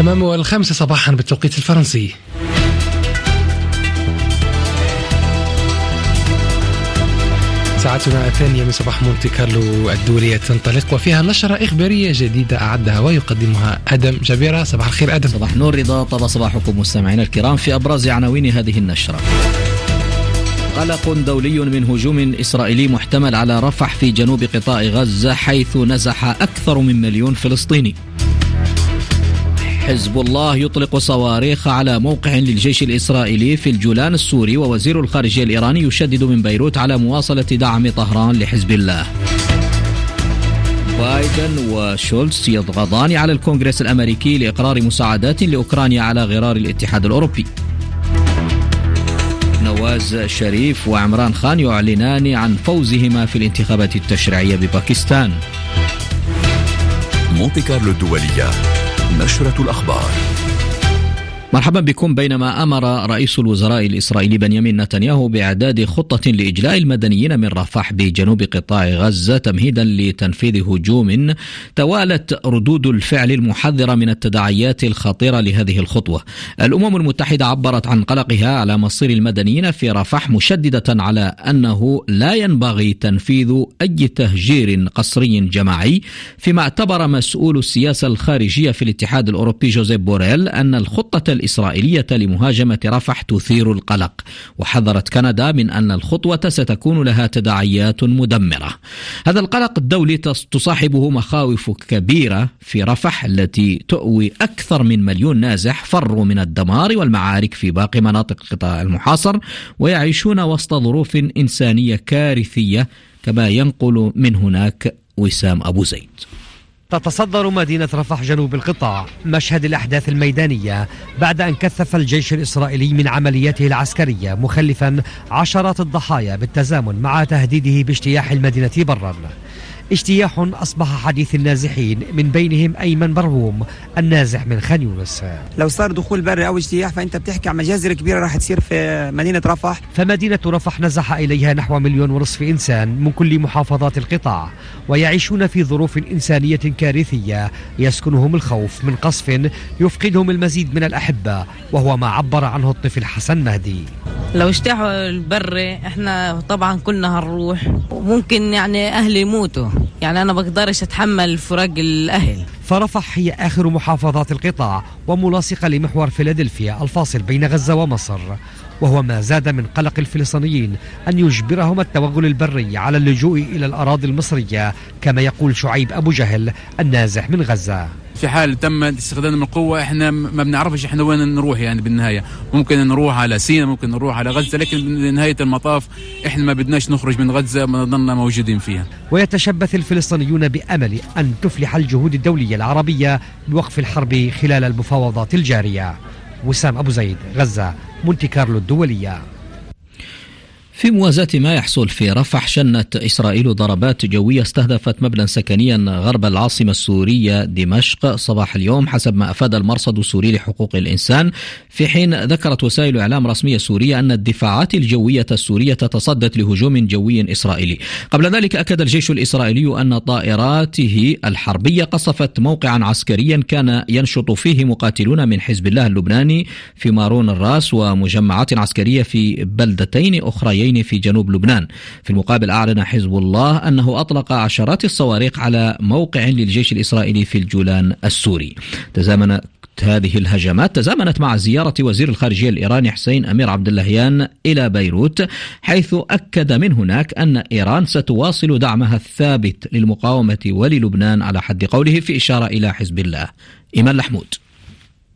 تمام والخامسة صباحا بالتوقيت الفرنسي. ساعتنا الثانية من صباح مونتي كارلو الدولية تنطلق وفيها نشرة إخبارية جديدة أعدها ويقدمها آدم جبيرة صباح الخير آدم. صباح نور رضا طاب صباحكم مستمعينا الكرام في أبرز عناوين هذه النشرة. قلق دولي من هجوم إسرائيلي محتمل على رفح في جنوب قطاع غزة حيث نزح أكثر من مليون فلسطيني. حزب الله يطلق صواريخ على موقع للجيش الإسرائيلي في الجولان السوري ووزير الخارجية الإيراني يشدد من بيروت على مواصلة دعم طهران لحزب الله. بايدن وشولتز يضغطان على الكونغرس الأمريكي لإقرار مساعدات لأوكرانيا على غرار الاتحاد الأوروبي. نواز شريف وعمران خان يعلنان عن فوزهما في الانتخابات التشريعية بباكستان. مونتي كارلو الدولية. نشرة الأخبار. مرحبا بكم بينما أمر رئيس الوزراء الإسرائيلي بنيامين نتنياهو بإعداد خطة لإجلاء المدنيين من رفح بجنوب قطاع غزة تمهيدا لتنفيذ هجوم توالت ردود الفعل المحذرة من التداعيات الخطيرة لهذه الخطوة. الأمم المتحدة عبرت عن قلقها على مصير المدنيين في رفح مشددة على أنه لا ينبغي تنفيذ أي تهجير قسري جماعي فيما اعتبر مسؤول السياسة الخارجية في الاتحاد الأوروبي جوزيف بوريل أن الخطة الإسرائيلية لمهاجمة رفح تثير القلق. وحذرت كندا من أن الخطوة ستكون لها تداعيات مدمرة. هذا القلق الدولي تصاحبه مخاوف كبيرة في رفح التي تؤوي أكثر من مليون نازح فروا من الدمار والمعارك في باقي مناطق القطاع المحاصر ويعيشون وسط ظروف إنسانية كارثية كما ينقل من هناك وسام أبو زيد. تتصدر مدينة رفح جنوب القطاع مشهد الأحداث الميدانية بعد أن كثف الجيش الإسرائيلي من عملياته العسكرية مخلفا عشرات الضحايا بالتزامن مع تهديده باجتياح المدينة برا. اجتياح أصبح حديث النازحين من بينهم أيمن برهوم النازح من خان يونس. لو صار دخول بري أو اجتياح فأنت بتحكي عن مجازر كبيرة راح تصير في مدينة رفح. فمدينة رفح نزح إليها نحو مليون ونصف إنسان من كل محافظات القطاع ويعيشون في ظروف إنسانية كارثية يسكنهم الخوف من قصف يفقدهم المزيد من الأحبة وهو ما عبر عنه الطفل حسن مهدي. لو اجتاحوا البر إحنا طبعا كلنا هنروح. وممكن يعني أهلي يموتوا. يعني أنا بقدرش أتحمل فراق الأهل. فرفح هي آخر محافظات القطاع وملاصقة لمحور فيلادلفيا الفاصل بين غزة ومصر وهو ما زاد من قلق الفلسطينيين أن يجبرهم التوغل البري على اللجوء إلى الأراضي المصرية كما يقول شعيب أبو جهل النازح من غزة. في حال تم استخدام من القوة إحنا ما بنعرفش إحنا وين نروح يعني بالنهاية. ممكن نروح على سينا ممكن نروح على غزة لكن بنهاية المطاف إحنا ما بدناش نخرج من غزة ما ضلنا موجودين فيها. ويتشبث الفلسطينيون بأمل أن تفلح الجهود الدولية العربية بوقف الحرب خلال المفاوضات الجارية. وسام أبو زيد غزة مونتي كارلو الدولية. في موازاة ما يحصل في رفح شنت إسرائيل ضربات جوية استهدفت مبنى سكنيا غرب العاصمة السورية دمشق صباح اليوم حسب ما أفاد المرصد السوري لحقوق الإنسان. في حين ذكرت وسائل إعلام رسمية سورية أن الدفاعات الجوية السورية تصدت لهجوم جوي إسرائيلي. قبل ذلك أكد الجيش الإسرائيلي أن طائراته الحربية قصفت موقعا عسكريا كان ينشط فيه مقاتلون من حزب الله اللبناني في مارون الراس ومجمعات عسكرية في بلدتين أخريين الحوثيين في جنوب لبنان. في المقابل أعلن حزب الله أنه أطلق عشرات الصواريخ على موقع للجيش الإسرائيلي في الجولان السوري. تزامن هذه الهجمات تزامنت مع زيارة وزير الخارجية الإيراني حسين أمير عبد اللهيان إلى بيروت حيث أكد من هناك أن إيران ستواصل دعمها الثابت للمقاومة وللبنان على حد قوله في إشارة إلى حزب الله. إيمان لحمود.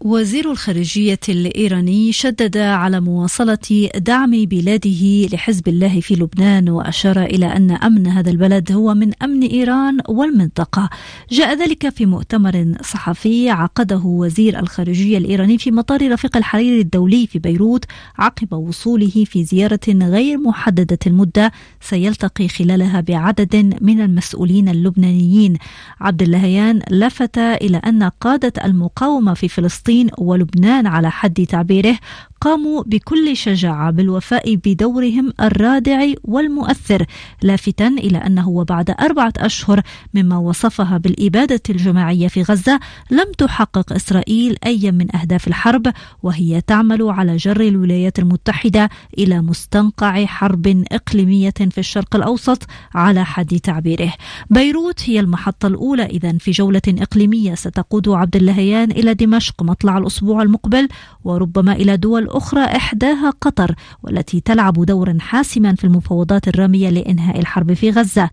وزير الخارجية الإيراني شدد على مواصلة دعم بلاده لحزب الله في لبنان وأشار إلى أن أمن هذا البلد هو من أمن إيران والمنطقة. جاء ذلك في مؤتمر صحفي عقده وزير الخارجية الإيراني في مطار رفيق الحريري الدولي في بيروت عقب وصوله في زيارة غير محددة المدة سيلتقي خلالها بعدد من المسؤولين اللبنانيين. عبد اللهيان لفت إلى أن قادة المقاومة في فلسطين فلسطين ولبنان على حد تعبيره قاموا بكل شجاعة بالوفاء بدورهم الرادع والمؤثر لافتا إلى أنه وبعد أربعة أشهر مما وصفها بالإبادة الجماعية في غزة لم تحقق إسرائيل أي من أهداف الحرب وهي تعمل على جر الولايات المتحدة إلى مستنقع حرب إقليمية في الشرق الأوسط على حد تعبيره. بيروت هي المحطة الأولى إذا في جولة إقليمية ستقود عبد اللهيان إلى دمشق مطلع الأسبوع المقبل وربما إلى دول أخرى إحداها قطر والتي تلعب دورا حاسما في المفاوضات الرامية لإنهاء الحرب في غزة.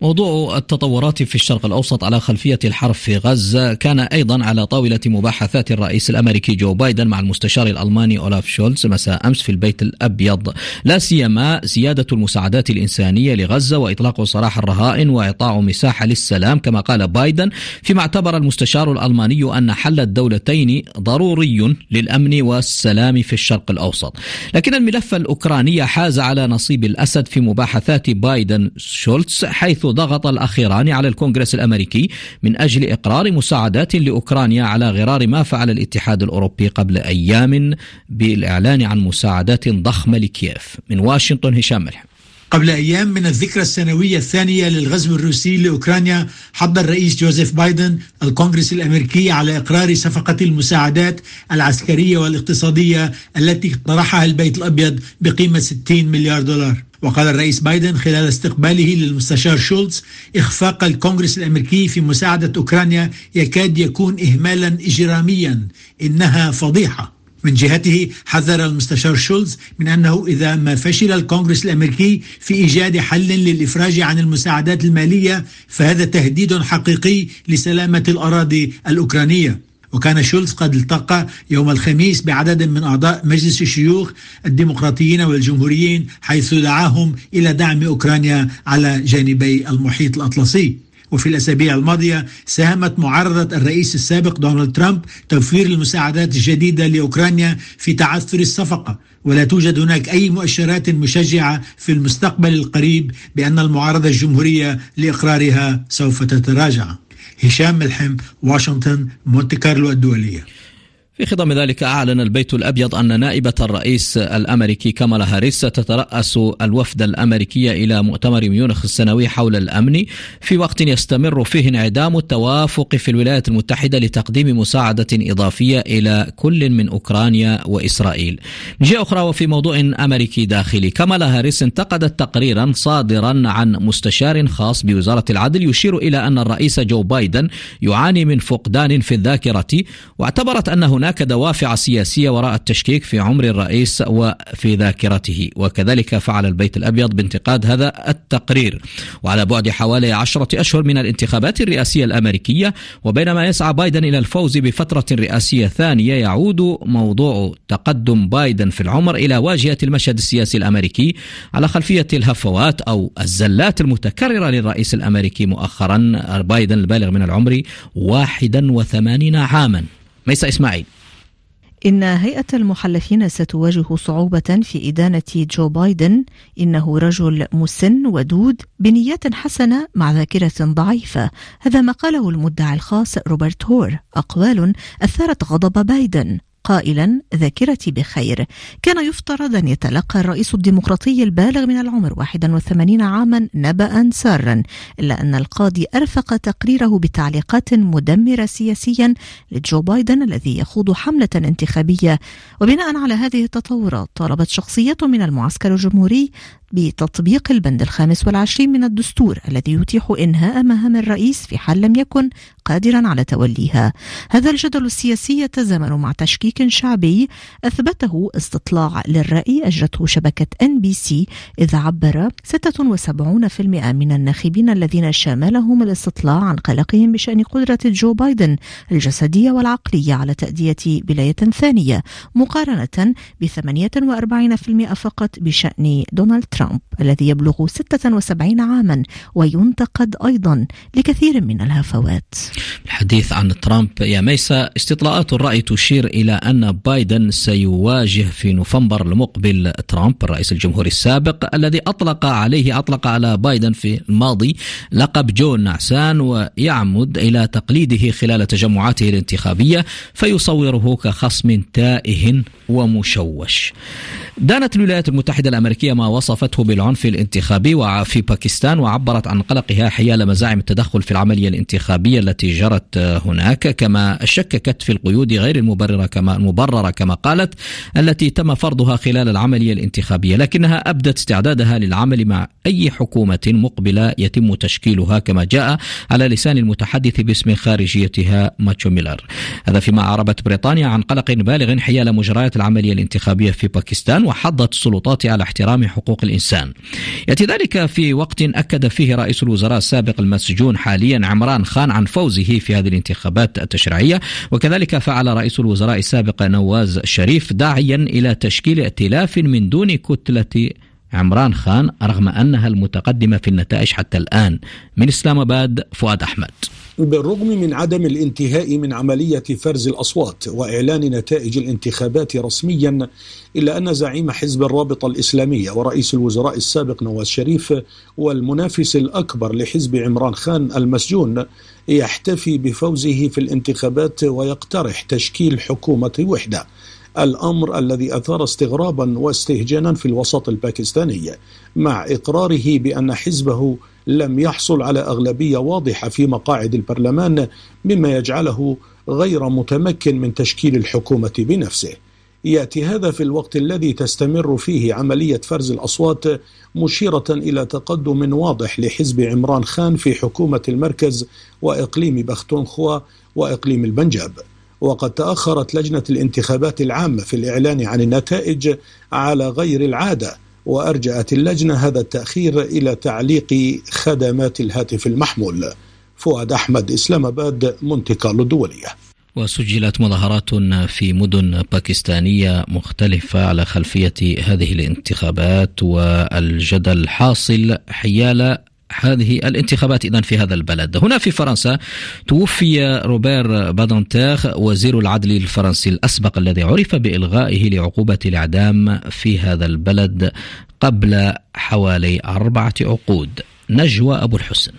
موضوع التطورات في الشرق الأوسط على خلفية الحرب في غزة كان أيضا على طاولة مباحثات الرئيس الأمريكي جو بايدن مع المستشار الألماني أولاف شولز مساء أمس في البيت الأبيض. لا سيما زيادة المساعدات الإنسانية لغزة وإطلاق سراح الرهائن وإعطاء مساحة للسلام كما قال بايدن فيما اعتبر المستشار الألماني أن حل الدولتين ضروري للأمن والسلام في الشرق الأوسط. لكن الملف الأوكراني حاز على نصيب الأسد في مباحثات بايدن شولتز حيث ضغط الأخيران على الكونغرس الأمريكي من أجل إقرار مساعدات لأوكرانيا على غرار ما فعل الاتحاد الأوروبي قبل أيام بالإعلان عن مساعدات ضخمة لكييف. من واشنطن هشام ملحم. قبل أيام من الذكرى السنوية الثانية للغزو الروسي لأوكرانيا حض الرئيس جوزيف بايدن الكونغرس الأمريكي على إقرار صفقة المساعدات العسكرية والاقتصادية التي طرحها البيت الأبيض بقيمة 60 مليار دولار. وقال الرئيس بايدن خلال استقباله للمستشار شولتز إخفاق الكونغرس الأمريكي في مساعدة أوكرانيا يكاد يكون إهمالا إجراميا إنها فضيحة. من جهته حذر المستشار شولز من أنه إذا ما فشل الكونغرس الأمريكي في إيجاد حل للإفراج عن المساعدات المالية فهذا تهديد حقيقي لسلامة الأراضي الأوكرانية. وكان شولز قد التقى يوم الخميس بعدد من أعضاء مجلس الشيوخ الديمقراطيين والجمهوريين حيث دعاهم إلى دعم أوكرانيا على جانبي المحيط الأطلسي. وفي الأسابيع الماضية ساهمت معارضة الرئيس السابق دونالد ترامب توفير المساعدات الجديدة لأوكرانيا في تعثر الصفقة ولا توجد هناك أي مؤشرات مشجعة في المستقبل القريب بأن المعارضة الجمهورية لإقرارها سوف تتراجع. هشام ملحم واشنطن مونتي كارلو الدولية. في خضم ذلك أعلن البيت الأبيض أن نائبة الرئيس الأمريكي كامالا هاريس ستترأس الوفد الأمريكي إلى مؤتمر ميونخ السنوي حول الأمن. في وقت يستمر فيه انعدام التوافق في الولايات المتحدة لتقديم مساعدة إضافية إلى كل من أوكرانيا وإسرائيل. من جهة أخرى وفي موضوع أمريكي داخلي كامالا هاريس انتقدت تقريرا صادرا عن مستشار خاص بوزارة العدل يشير إلى أن الرئيس جو بايدن يعاني من فقدان في الذاكرة واعتبرت أن هناك هناك دوافع سياسية وراء التشكيك في عمر الرئيس وفي ذاكرته. وكذلك فعل البيت الأبيض بانتقاد هذا التقرير. وعلى بعد حوالي عشرة أشهر من الانتخابات الرئاسية الأمريكية وبينما يسعى بايدن إلى الفوز بفترة رئاسية ثانية يعود موضوع تقدم بايدن في العمر إلى واجهة المشهد السياسي الأمريكي على خلفية الهفوات أو الزلات المتكررة للرئيس الأمريكي مؤخرا. بايدن البالغ من العمر 81 عاما. ميسا إسماعيل. إن هيئة المحلفين ستواجه صعوبة في إدانة جو بايدن. إنه رجل مسن ودود بنيات حسنة مع ذاكرة ضعيفة. هذا ما قاله المدعي الخاص روبرت هور. أقوال أثارت غضب بايدن. قائلا ذاكرتي بخير. كان يفترض أن يتلقى الرئيس الديمقراطي البالغ من العمر 81 عاما نبأ سارا إلا أن القاضي أرفق تقريره بتعليقات مدمرة سياسيا لجو بايدن الذي يخوض حملة انتخابية. وبناء على هذه التطورات طالبت شخصية من المعسكر الجمهوري بتطبيق البند الخامس والعشرين من الدستور الذي يتيح إنهاء مهام الرئيس في حال لم يكن قادرا على توليها. هذا الجدل السياسي يتزامن مع تشكيك شعبي أثبته استطلاع للرأي أجرته شبكة ان بي سي إذ عبر 76% من الناخبين الذين شملهم الاستطلاع عن قلقهم بشأن قدرة جو بايدن الجسدية والعقلية على تأدية ولاية ثانية مقارنة ب 48% فقط بشأن دونالد ترامب الذي يبلغ 76 عاما وينتقد أيضا لكثير من الهفوات. الحديث عن ترامب يا ميسا استطلاعات الرأي تشير إلى أن بايدن سيواجه في نوفمبر المقبل ترامب الرئيس الجمهوري السابق الذي أطلق عليه أطلق على بايدن في الماضي لقب جو النعسان ويعمد إلى تقليده خلال تجمعاته الانتخابية فيصوره كخصم تائه ومشوش. دانت الولايات المتحدة الأمريكية ما وصفته بالعنف الانتخابي في باكستان وعبرت عن قلقها حيال مزاعم التدخل في العملية الانتخابية التي جرت هناك كما شككت في القيود غير المبررة كما المبررة كما قالت التي تم فرضها خلال العملية الانتخابية لكنها أبدت استعدادها للعمل مع أي حكومة مقبلة يتم تشكيلها كما جاء على لسان المتحدث باسم خارجيتها ماتشو ميلر. هذا فيما أعربت بريطانيا عن قلق بالغ حيال مجريات العملية الانتخابية في باكستان وحضت السلطات على احترام حقوق الإنسان. يأتي ذلك في وقت أكد فيه رئيس الوزراء السابق المسجون حاليا عمران خان عن فوزه في هذه الانتخابات التشريعية وكذلك فعل رئيس الوزراء السابق نواز شريف داعيا إلى تشكيل ائتلاف من دون كتلة عمران خان رغم أنها المتقدمة في النتائج حتى الآن. من إسلام آباد فؤاد أحمد. بالرغم من عدم الانتهاء من عملية فرز الأصوات وإعلان نتائج الانتخابات رسميا إلا أن زعيم حزب الرابطة الإسلامية ورئيس الوزراء السابق نواز شريف والمنافس الأكبر لحزب عمران خان المسجون يحتفي بفوزه في الانتخابات ويقترح تشكيل حكومة وحدة. الأمر الذي أثار استغرابا واستهجانا في الوسط الباكستاني مع إقراره بأن حزبه لم يحصل على أغلبية واضحة في مقاعد البرلمان مما يجعله غير متمكن من تشكيل الحكومة بنفسه. يأتي هذا في الوقت الذي تستمر فيه عملية فرز الأصوات مشيرة إلى تقدم واضح لحزب عمران خان في حكومة المركز وإقليم بختونخوا وإقليم البنجاب. وقد تأخرت لجنة الانتخابات العامة في الإعلان عن النتائج على غير العادة وأرجأت اللجنة هذا التأخير إلى تعليق خدمات الهاتف المحمول. فؤاد أحمد إسلام آباد مونتي كارلو الدولية وسجلت مظاهرات في مدن باكستانية مختلفة على خلفية هذه الانتخابات والجدل حاصل حيال هذه الانتخابات إذن في هذا البلد. هنا في فرنسا توفي روبير بادانتير وزير العدل الفرنسي الأسبق الذي عرف بإلغائه لعقوبة الإعدام في هذا البلد قبل حوالي أربعة عقود. نجوى أبو الحسن.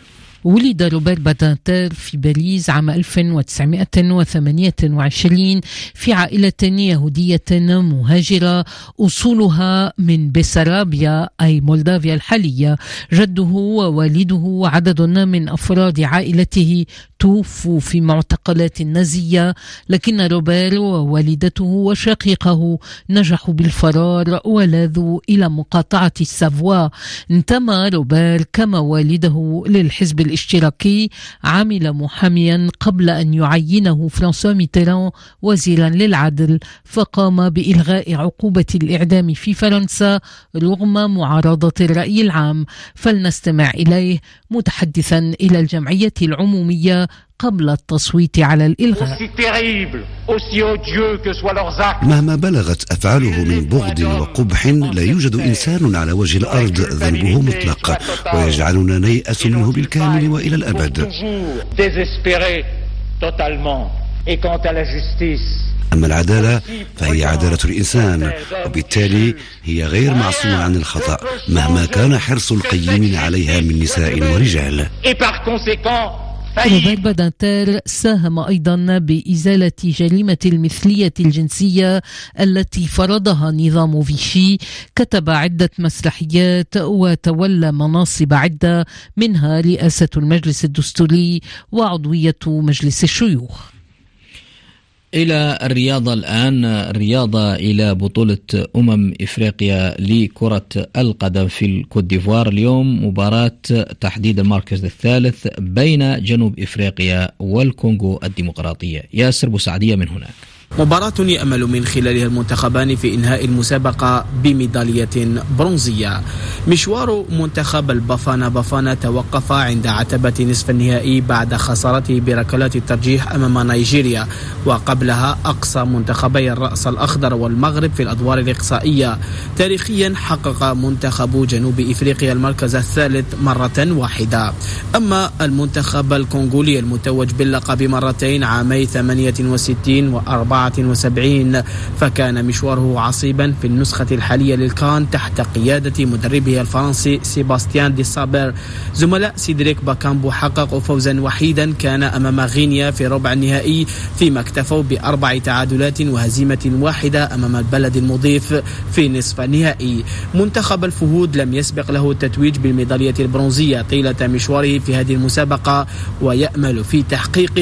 ولد روبير بادانتير في باريس عام 1928 في عائلة يهودية مهاجرة أصولها من بسرابيا أي مولدافيا الحالية. جده ووالده وعدد من أفراد عائلته توفوا في معتقلات النازية لكن روبير ووالدته وشقيقه نجحوا بالفرار ولاذوا إلى مقاطعة السافوا. انتمى روبير كما والده للحزب الاشتراكي عمل محاميا قبل أن يعينه فرانسوا ميتيران وزيرا للعدل فقام بإلغاء عقوبة الإعدام في فرنسا رغم معارضة الرأي العام. فلنستمع إليه متحدثا إلى الجمعية العمومية قبل التصويت على الإلغاء. مهما بلغت أفعاله من بغض وقبح لا يوجد إنسان على وجه الأرض ذنبه مطلق ويجعلنا نيأس منه بالكامل وإلى الأبد. أما العدالة فهي عدالة الإنسان وبالتالي هي غير معصومة عن الخطأ مهما كان حرص القيمين عليها من نساء ورجال. روبير بادانتير ساهم أيضا بإزالة جريمة المثلية الجنسية التي فرضها نظام فيشي كتب عدة مسرحيات وتولى مناصب عدة منها رئاسة المجلس الدستوري وعضوية مجلس الشيوخ. إلى الرياضة الآن الرياضة إلى بطولة أمم إفريقيا لكرة القدم في الكوت ديفوار. اليوم مباراة تحديد المركز الثالث بين جنوب إفريقيا والكونغو الديمقراطية. ياسر بوسعدية من هناك. مباراة يأمل من خلالها المنتخبان في إنهاء المسابقة بميدالية برونزية. مشوار منتخب البافانا بافانا توقف عند عتبة نصف النهائي بعد خسارته بركلات الترجيح أمام نيجيريا وقبلها أقصى منتخبي الرأس الأخضر والمغرب في الأدوار الإقصائية. تاريخيا حقق منتخب جنوب إفريقيا المركز الثالث مرة واحدة. أما المنتخب الكونغولي المتوج باللقب مرتين عامي 68 و 74 فكان مشواره عصيبا في النسخة الحالية للكان تحت قيادة مدربه الفرنسي سيباستيان دي سابر. زملاء سيدريك باكامبو حققوا فوزا وحيدا كان أمام غينيا في ربع النهائي فيما اكتفوا بأربع تعادلات وهزيمة واحدة أمام البلد المضيف في نصف النهائي. منتخب الفهود لم يسبق له التتويج بالميدالية البرونزية طيلة مشواره في هذه المسابقة ويأمل في تحقيقها.